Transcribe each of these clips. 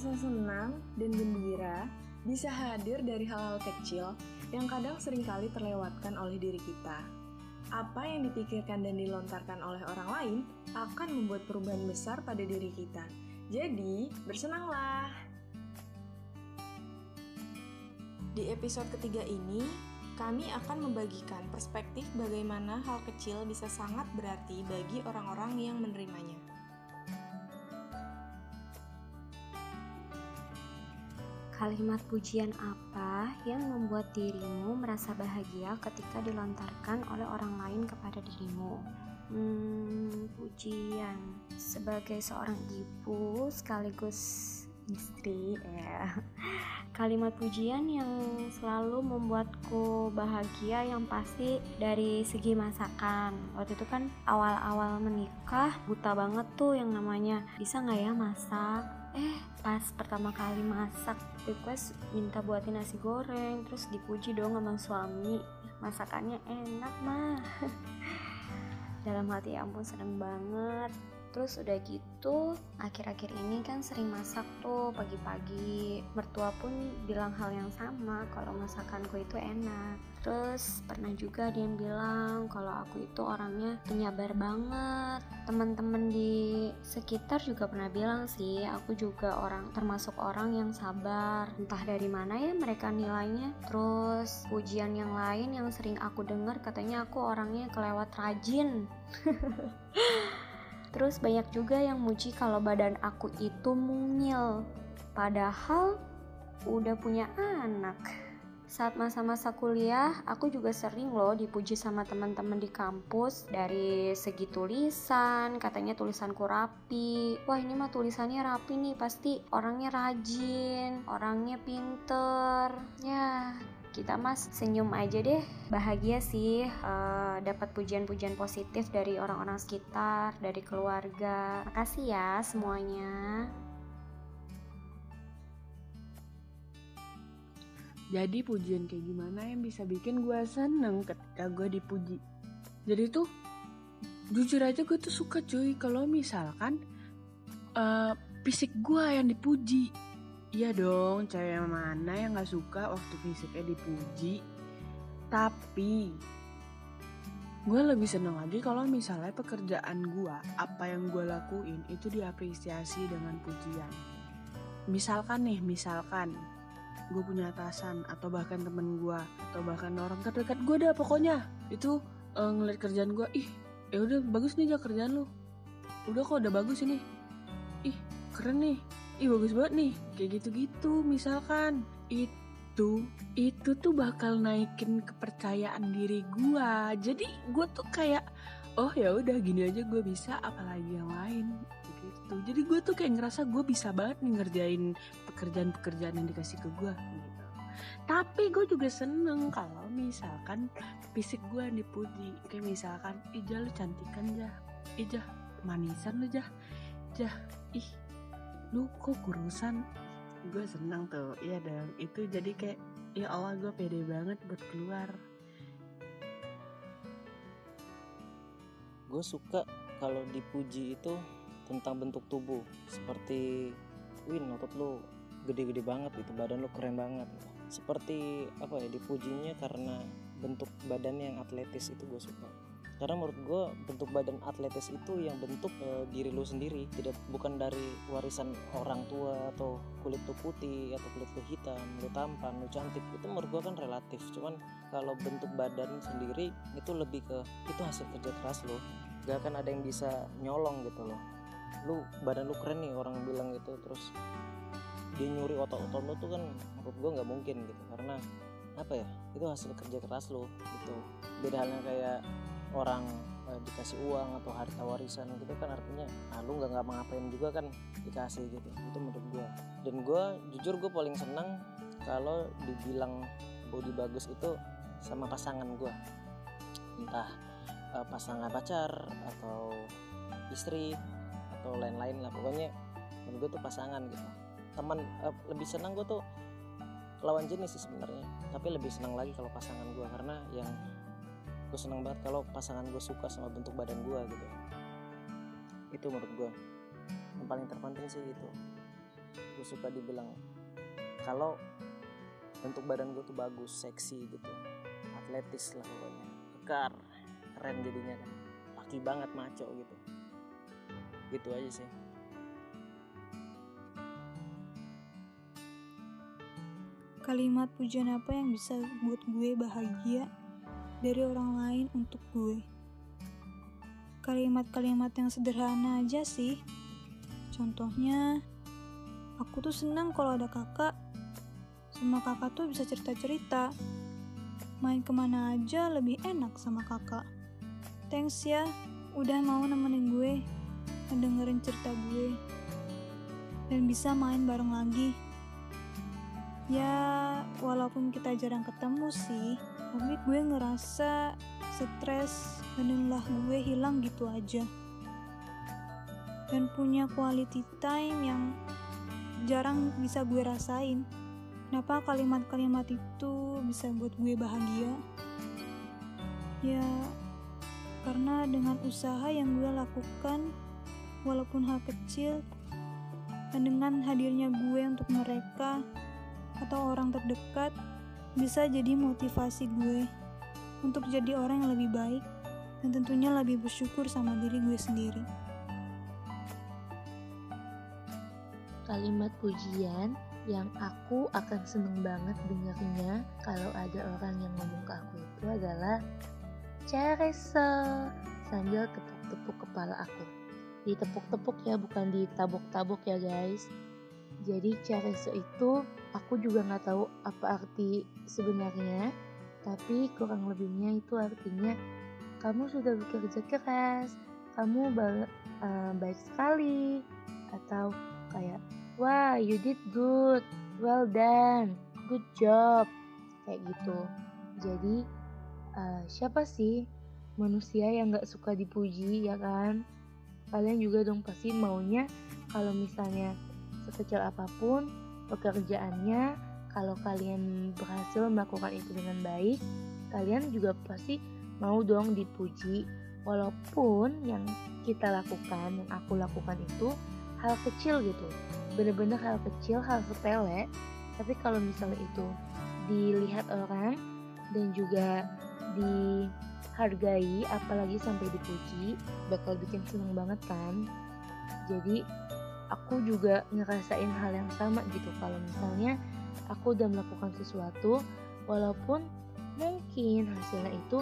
Rasa senang dan gembira bisa hadir dari hal-hal kecil yang kadang sering kali terlewatkan oleh diri kita. Apa yang dipikirkan dan dilontarkan oleh orang lain akan membuat perubahan besar pada diri kita. Jadi, bersenanglah! Di episode ketiga ini, kami akan membagikan perspektif bagaimana hal kecil bisa sangat berarti bagi orang-orang yang menerimanya. Kalimat pujian apa yang membuat dirimu merasa bahagia ketika dilontarkan oleh orang lain kepada dirimu? Hmm, pujian sebagai seorang ibu sekaligus istri ya. Kalimat pujian yang selalu membuatku bahagia yang pasti dari segi masakan. Waktu itu kan awal-awal menikah buta banget tuh yang namanya bisa nggak ya masak eh pas pertama kali masak request minta buatin nasi goreng terus dipuji dong sama suami. Masakannya enak mah. Dalam hati ya ampun seneng banget terus udah gitu akhir-akhir ini kan sering masak tuh pagi-pagi. Mertua pun bilang hal yang sama kalau masakanku itu enak. Terus pernah juga dia bilang kalau aku itu orangnya penyabar banget. Teman-teman di sekitar juga pernah bilang sih aku juga orang termasuk orang yang sabar. Entah dari mana ya mereka nilainya. Terus pujian yang lain yang sering aku dengar katanya aku orangnya kelewat rajin Terus banyak juga yang muji kalau badan aku itu mungil. Padahal udah punya anak. Saat masa-masa kuliah, aku juga sering loh dipuji sama teman-teman di kampus dari segi tulisan, katanya tulisanku rapi. Wah, ini mah tulisannya rapi nih, pasti orangnya rajin, orangnya pinter. Ya, kita mas senyum aja deh. Bahagia sih uh, dapat pujian-pujian positif dari orang-orang sekitar dari keluarga. Makasih ya semuanya. Jadi pujian kayak gimana yang bisa bikin gue seneng ketika gue dipuji? Jadi tuh jujur aja gue tuh suka cuy kalau misalkan uh, fisik gue yang dipuji Iya dong, cewek mana yang gak suka waktu fisiknya dipuji. Tapi gue lebih seneng lagi kalau misalnya pekerjaan gue, apa yang gue lakuin itu diapresiasi dengan pujian. Misalkan nih, misalkan gue punya atasan atau bahkan temen gue atau bahkan orang terdekat gue dah pokoknya itu uh, ngeliat kerjaan gue, ih ya udah bagus nih aja kerjaan lu, udah kok udah bagus ini, ih keren nih, ih bagus banget nih. Kayak gitu-gitu misalkan. Itu itu tuh bakal naikin kepercayaan diri gue jadi gue tuh kayak oh ya udah gini aja gue bisa apalagi yang lain. Gitu. Jadi gue tuh kayak ngerasa gue bisa banget nih ngerjain pekerjaan-pekerjaan yang dikasih ke gue gitu. Tapi gue juga seneng kalau misalkan fisik gue yang dipuji. Kayak misalkan ijah lu cantikan jah. Ijah manisan lu jah. Jah ih lu kok kurusan? Gue senang tuh iya dong. Itu jadi kayak ya Allah gue pede banget buat keluar. Gue suka kalau dipuji itu tentang bentuk tubuh. Seperti win otot lu gede-gede banget itu badan lu keren banget seperti apa ya dipujinya karena bentuk badan yang atletis itu gue suka karena menurut gue bentuk badan atletis itu yang bentuk e, diri lu sendiri. Tidak bukan dari warisan orang tua atau kulit lu putih atau kulit lu hitam lu tampan lu cantik. Itu menurut gue kan relatif. Cuman kalau bentuk badan sendiri itu lebih ke itu hasil kerja keras lo gak akan ada yang bisa nyolong gitu loh. Lu badan lu keren nih orang bilang gitu. Terus dia nyuri otot-otot lu tuh kan menurut gue nggak mungkin gitu. Karena apa ya? Itu hasil kerja keras lo gitu. Beda halnya kayak orang e, dikasih uang atau harta warisan gitu kan artinya ah, lu nggak ngapa ngapain juga kan dikasih gitu. Itu menurut gue dan gue jujur gue paling senang kalau dibilang body bagus itu sama pasangan gue entah e, pasangan pacar atau istri atau lain-lain lah. Pokoknya menurut gue tuh pasangan gitu. Teman e, lebih senang gue tuh lawan jenis sih sebenarnya. Tapi lebih senang lagi kalau pasangan gue karena yang gue seneng banget kalau pasangan gue suka sama bentuk badan gue gitu. Itu menurut gue yang paling terpenting sih itu. Gue suka dibilang kalau bentuk badan gue tuh bagus seksi gitu. Atletis lah pokoknya. Kekar keren jadinya kan. Laki banget maco gitu. Gitu aja sih. Kalimat pujian apa yang bisa buat gue bahagia dari orang lain untuk gue? Kalimat-kalimat yang sederhana aja sih. Contohnya, aku tuh senang kalau ada kakak. Sama kakak tuh bisa cerita-cerita. Main ke mana aja lebih enak sama kakak. Thanks ya, udah mau nemenin gue, ngedengerin cerita gue, dan bisa main bareng lagi. Ya, walaupun kita jarang ketemu sih, tapi gue ngerasa stres dan gue hilang gitu aja. Dan punya quality time yang jarang bisa gue rasain. Kenapa kalimat-kalimat itu bisa buat gue bahagia? Ya, karena dengan usaha yang gue lakukan, walaupun hal kecil, dan dengan hadirnya gue untuk mereka, atau orang terdekat bisa jadi motivasi gue untuk jadi orang yang lebih baik dan tentunya lebih bersyukur sama diri gue sendiri. Kalimat pujian yang aku akan seneng banget dengarnya kalau ada orang yang ngomong ke aku itu adalah Cerese sambil tepuk-tepuk kepala aku. Ditepuk-tepuk ya, bukan ditabok-tabok ya guys. Jadi Cerese itu aku juga nggak tahu apa arti sebenarnya, tapi kurang lebihnya itu artinya kamu sudah bekerja keras, kamu ba uh, baik sekali, atau kayak wah you did good, well done, good job, kayak gitu. Jadi uh, siapa sih manusia yang nggak suka dipuji ya kan? Kalian juga dong pasti maunya kalau misalnya sekecil apa pun pekerjaannya kalau kalian berhasil melakukan itu dengan baik kalian juga pasti mau dong dipuji. Walaupun yang kita lakukan yang aku lakukan itu hal kecil gitu. Bener-bener hal kecil hal sepele. Tapi kalau misalnya itu dilihat orang dan juga dihargai apalagi sampai dipuji bakal bikin seneng banget kan? Jadi aku juga ngerasain hal yang sama gitu. Kalau misalnya aku udah melakukan sesuatu walaupun mungkin hasilnya itu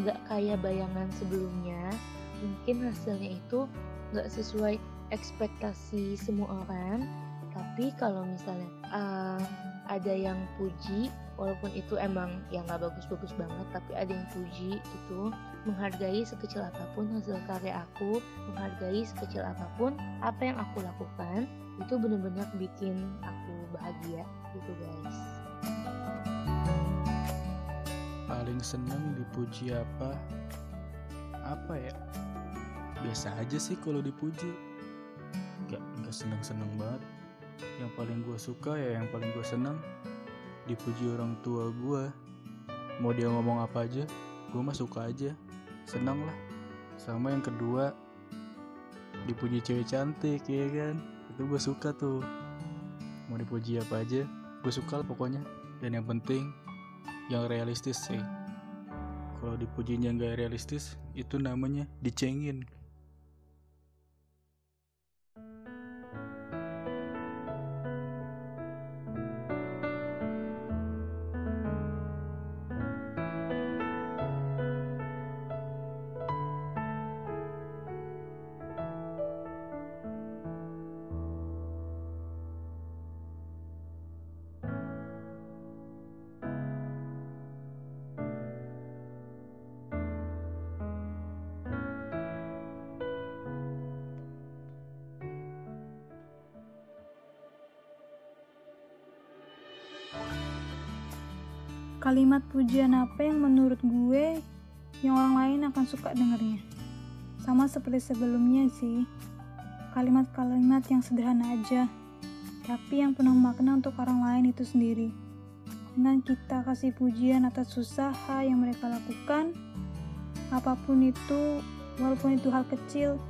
nggak kayak bayangan sebelumnya mungkin hasilnya itu nggak sesuai ekspektasi semua orang. Tapi kalau misalnya uh, ada yang puji walaupun itu emang yang nggak bagus-bagus banget tapi ada yang puji gitu menghargai sekecil apa pun hasil karya aku menghargai sekecil apa pun apa yang aku lakukan itu benar-benar bikin aku bahagia gitu guys. Paling seneng dipuji apa? Apa ya? Biasa aja sih kalau dipuji. Nggak nggak seneng seneng banget. Yang paling gue suka ya yang paling gue seneng dipuji orang tua gue mau dia ngomong apa aja gue mah suka aja senang lah. Sama yang kedua dipuji cewek cantik ya kan? Itu gue suka tuh. Mau dipuji apa aja gue suka lah pokoknya. Dan yang penting yang realistis sih. Kalau dipujinya nggak realistis itu namanya dicengin Kalimat pujian apa yang menurut gue yang orang lain akan suka dengernya? Sama seperti sebelumnya sih, kalimat-kalimat yang sederhana aja, tapi yang penuh makna untuk orang lain itu sendiri. Dengan kita kasih pujian atas usaha yang mereka lakukan, apa pun itu, walaupun itu hal kecil,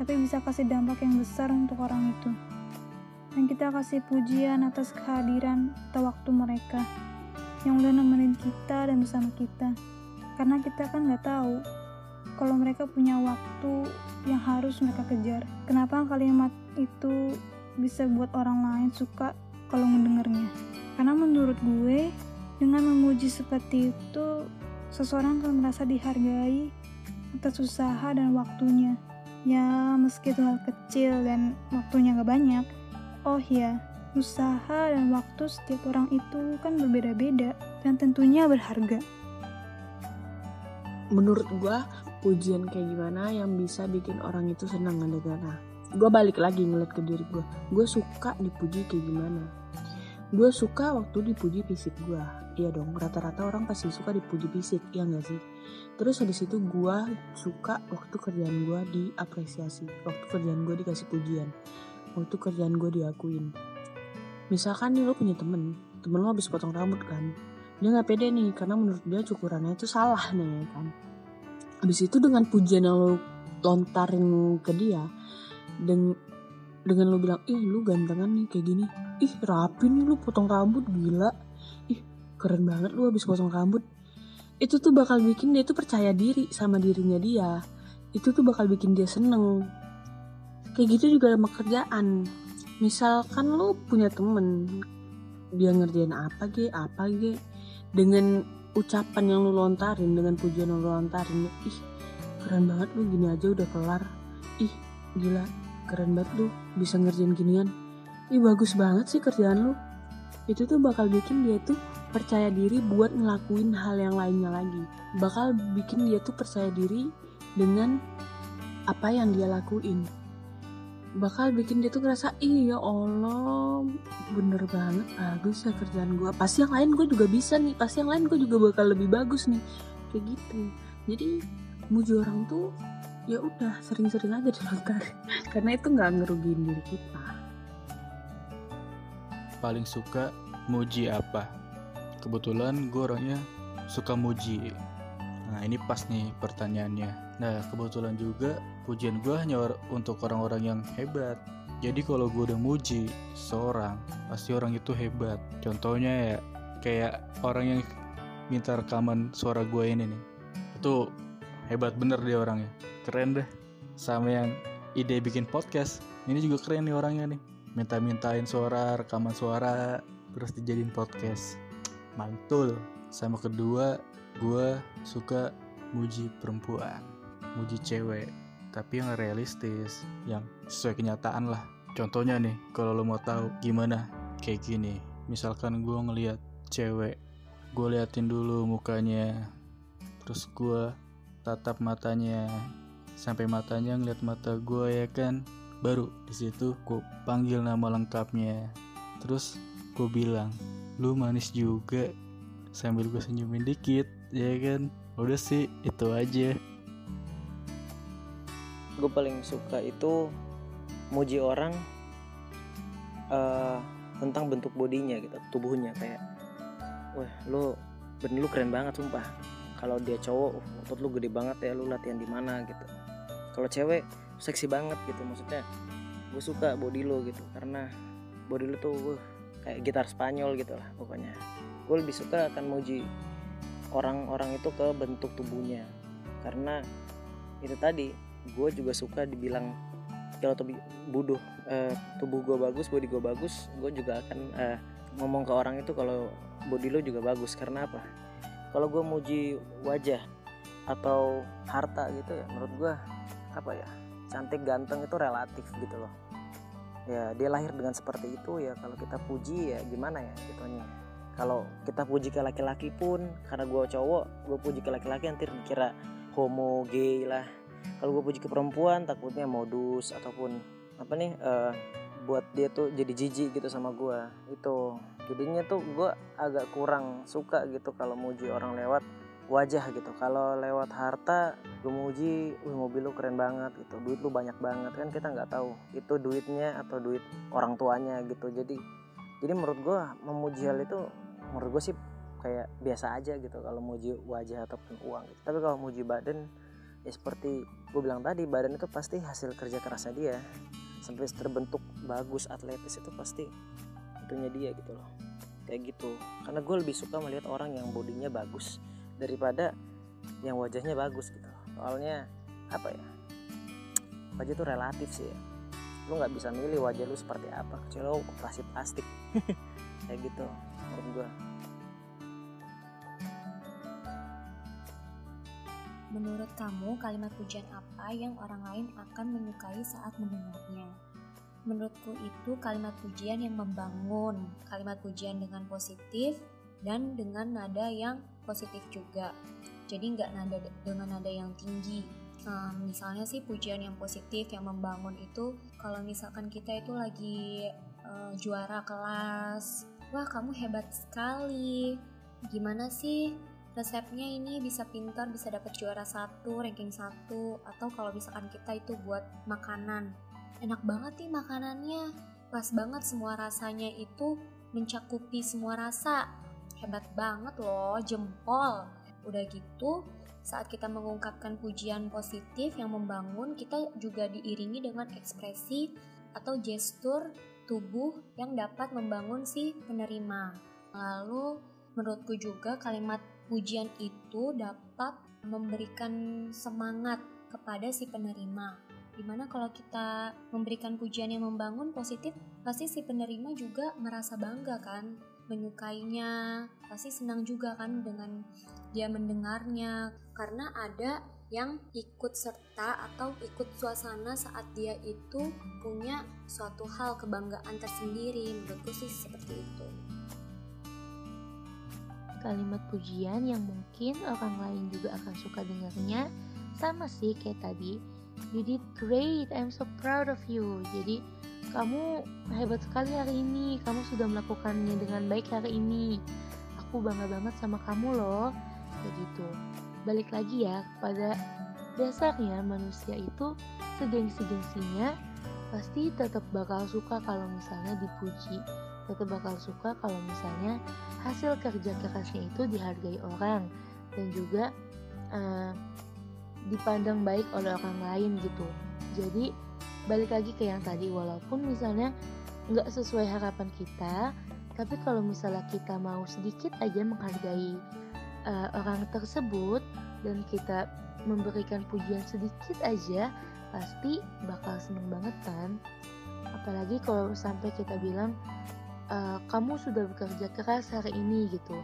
tapi bisa kasih dampak yang besar untuk orang itu. dan kita kasih pujian atas kehadiran atau waktu mereka yang udah nemenin kita dan bersama kita. Karena kita kan nggak tahu kalau mereka punya waktu yang harus mereka kejar. Kenapa kalimat itu bisa buat orang lain suka kalau mendengarnya? Karena menurut gue dengan memuji seperti itu seseorang akan merasa dihargai atas usaha dan waktunya. Ya meski itu hal kecil dan waktunya gak banyak. Oh ya usaha dan waktu setiap orang itu kan berbeda-beda dan tentunya berharga. Menurut gua pujian kayak gimana yang bisa bikin orang itu senang ngedengarnya. Gue balik lagi ngeliat ke diri gue. Gue suka dipuji kayak gimana. Gue suka waktu dipuji fisik gue. Iya dong, rata-rata orang pasti suka dipuji fisik, ya gak sih? Terus habis itu gue suka waktu kerjaan gue diapresiasi. Waktu kerjaan gue dikasih pujian. Waktu kerjaan gue diakuin misalkan nih lo punya temen temen lo habis potong rambut kan dia nggak pede nih karena menurut dia cukurannya itu salah nih kan. Habis itu dengan pujian yang lo lontarin ke dia dan dengan lo bilang ih lu gantengan nih kayak gini. Ih rapi nih lu potong rambut gila. Ih keren banget lu habis potong rambut. Itu tuh bakal bikin dia tuh percaya diri sama dirinya dia. Itu tuh bakal bikin dia seneng. Kayak gitu juga sama kerjaan misalkan lu punya temen dia ngerjain apa ge apa ge dengan ucapan yang lu lontarin dengan pujian yang lu lontarin ih keren banget lu gini aja udah kelar. Ih gila keren banget lu bisa ngerjain ginian. Ih bagus banget sih kerjaan lu. Itu tuh bakal bikin dia tuh percaya diri buat ngelakuin hal yang lainnya lagi. Bakal bikin dia tuh percaya diri dengan apa yang dia lakuin bakal bikin dia tuh ngerasa iya Allah bener banget bagus ya kerjaan gue pasti yang lain gue juga bisa nih pasti yang lain gue juga bakal lebih bagus nih. Kayak gitu. Jadi muji orang tuh ya udah sering-sering aja dilontar karena itu nggak ngerugiin diri kita. Paling suka muji apa? Kebetulan gue orangnya suka muji. Nah ini pas nih pertanyaannya. Nah kebetulan juga pujian gue hanya untuk orang-orang yang hebat. Jadi kalau gue udah muji seorang pasti orang itu hebat. Contohnya ya kayak orang yang minta rekaman suara gue ini nih. Itu hebat bener dia orangnya. Keren deh. Sama yang ide bikin podcast ini juga keren nih orangnya nih. Minta-mintain suara rekaman suara terus dijadiin podcast. Mantul. Sama kedua gue suka muji perempuan muji cewek tapi yang realistis. Yang sesuai kenyataan lah. Contohnya nih kalau lo mau tahu gimana kayak gini. Misalkan gue ngeliat cewek gue liatin dulu mukanya terus gue tatap matanya sampai matanya ngeliat mata gue ya kan? Baru di situ gue panggil nama lengkapnya. Terus gue bilang lu manis juga sambil gue senyumin dikit ya kan? Udah sih itu aja gue paling suka itu muji orang uh, tentang bentuk bodinya gitu tubuhnya. Kayak wah lu bener lu keren banget sumpah. Kalau dia cowok uh, otot lu gede banget ya lu latihan di mana gitu. Kalau cewek seksi banget gitu. Maksudnya gue suka body lu gitu. Karena body lu tuh uh, kayak gitar Spanyol gitu lah pokoknya. Gue lebih suka akan muji orang-orang itu ke bentuk tubuhnya. Karena itu tadi gue juga suka dibilang kalau tubuh buduh uh, tubuh gue bagus body gue bagus gue juga akan uh, ngomong ke orang itu kalau body lo juga bagus. Karena apa? Kalau gue muji wajah atau harta gitu ya menurut gue apa ya cantik ganteng itu relatif gitu loh. Ya dia lahir dengan seperti itu ya kalau kita puji ya gimana ya gitunya kalau kita puji ke laki-laki pun karena gue cowok gue puji ke laki-laki nanti dikira homo gay lah kalau gue puji ke perempuan takutnya modus ataupun apa nih uh, buat dia tuh jadi jijik gitu sama gue itu jadinya tuh gue agak kurang suka gitu kalau muji orang lewat wajah gitu. Kalau lewat harta gue muji wih mobil lu keren banget gitu. Duit lu banyak banget kan kita nggak tahu itu duitnya atau duit orang tuanya gitu. Jadi jadi menurut gue memuji hal itu menurut gue sih kayak biasa aja gitu kalau muji wajah ataupun uang gitu. tapi kalau muji badan ya seperti gue bilang tadi badan itu pasti hasil kerja kerasnya dia. Sampai terbentuk bagus atletis itu pasti itunya dia gitu loh. Kayak gitu. Karena gue lebih suka melihat orang yang bodinya bagus daripada yang wajahnya bagus gitu. Soalnya apa ya wajah itu relatif sih ya. Lu nggak bisa milih wajah lu seperti apa kecuali lu operasi plastik. Kayak gitu menurut gue Menurut kamu, kalimat pujian apa yang orang lain akan menyukai saat mendengarnya? Menurutku itu kalimat pujian yang membangun, kalimat pujian dengan positif dan dengan nada yang positif juga. Jadi nggak nada dengan nada yang tinggi. Nah, misalnya sih pujian yang positif yang membangun itu kalau misalkan kita itu lagi uh, juara kelas, wah kamu hebat sekali. Gimana sih resepnya ini bisa pintar bisa dapat juara satu ranking satu atau kalau misalkan kita itu buat makanan. Enak banget nih makanannya. Pas banget semua rasanya itu mencakupi semua rasa. Hebat banget loh jempol. Udah gitu saat kita mengungkapkan pujian positif yang membangun kita juga diiringi dengan ekspresi atau gestur tubuh yang dapat membangun si penerima. Lalu menurutku juga kalimat pujian itu dapat memberikan semangat kepada si penerima. Di mana kalau kita memberikan pujian yang membangun positif, pasti si penerima juga merasa bangga kan, menyukainya, pasti senang juga kan dengan dia mendengarnya, karena ada yang ikut serta atau ikut suasana saat dia itu punya suatu hal kebanggaan tersendiri, menurutku sih seperti itu kalimat pujian yang mungkin orang lain juga akan suka dengarnya. Sama sih kayak tadi. You did great I'm so proud of you. Jadi kamu hebat sekali hari ini. Kamu sudah melakukannya dengan baik hari ini. Aku bangga banget sama kamu loh. Kayak gitu. Balik lagi ya pada dasarnya manusia itu segengsi-gengsinya pasti tetap bakal suka kalau misalnya dipuji tetap bakal suka kalau misalnya hasil kerja kerasnya itu dihargai orang dan juga uh, dipandang baik oleh orang lain gitu. Jadi balik lagi ke yang tadi walaupun misalnya nggak sesuai harapan kita tapi kalau misalnya kita mau sedikit aja menghargai uh, orang tersebut dan kita memberikan pujian sedikit aja pasti bakal seneng banget kan? Apalagi kalau sampai kita bilang uh, kamu sudah bekerja keras hari ini gitu.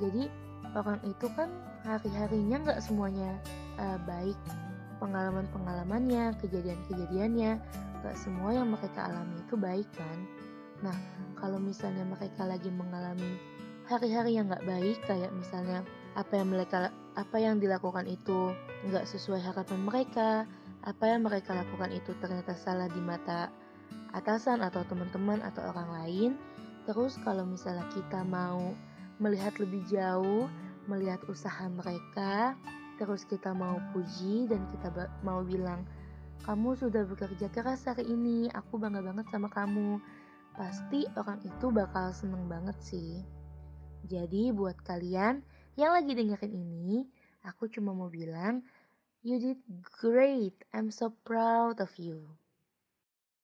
Jadi orang itu kan hari-harinya nggak semuanya uh, baik pengalaman-pengalamannya kejadian-kejadiannya. Nggak semua yang mereka alami itu baik kan? Nah kalau misalnya mereka lagi mengalami hari-hari yang nggak baik kayak misalnya apa yang mereka apa yang dilakukan itu nggak sesuai harapan mereka apa yang mereka lakukan itu ternyata salah di mata atasan atau teman-teman atau orang lain Terus kalau misalnya kita mau melihat lebih jauh, melihat usaha mereka, terus kita mau puji dan kita mau bilang, kamu sudah bekerja keras hari ini, aku bangga banget sama kamu. Pasti orang itu bakal seneng banget sih. Jadi buat kalian yang lagi dengerin ini, aku cuma mau bilang, you did great, I'm so proud of you.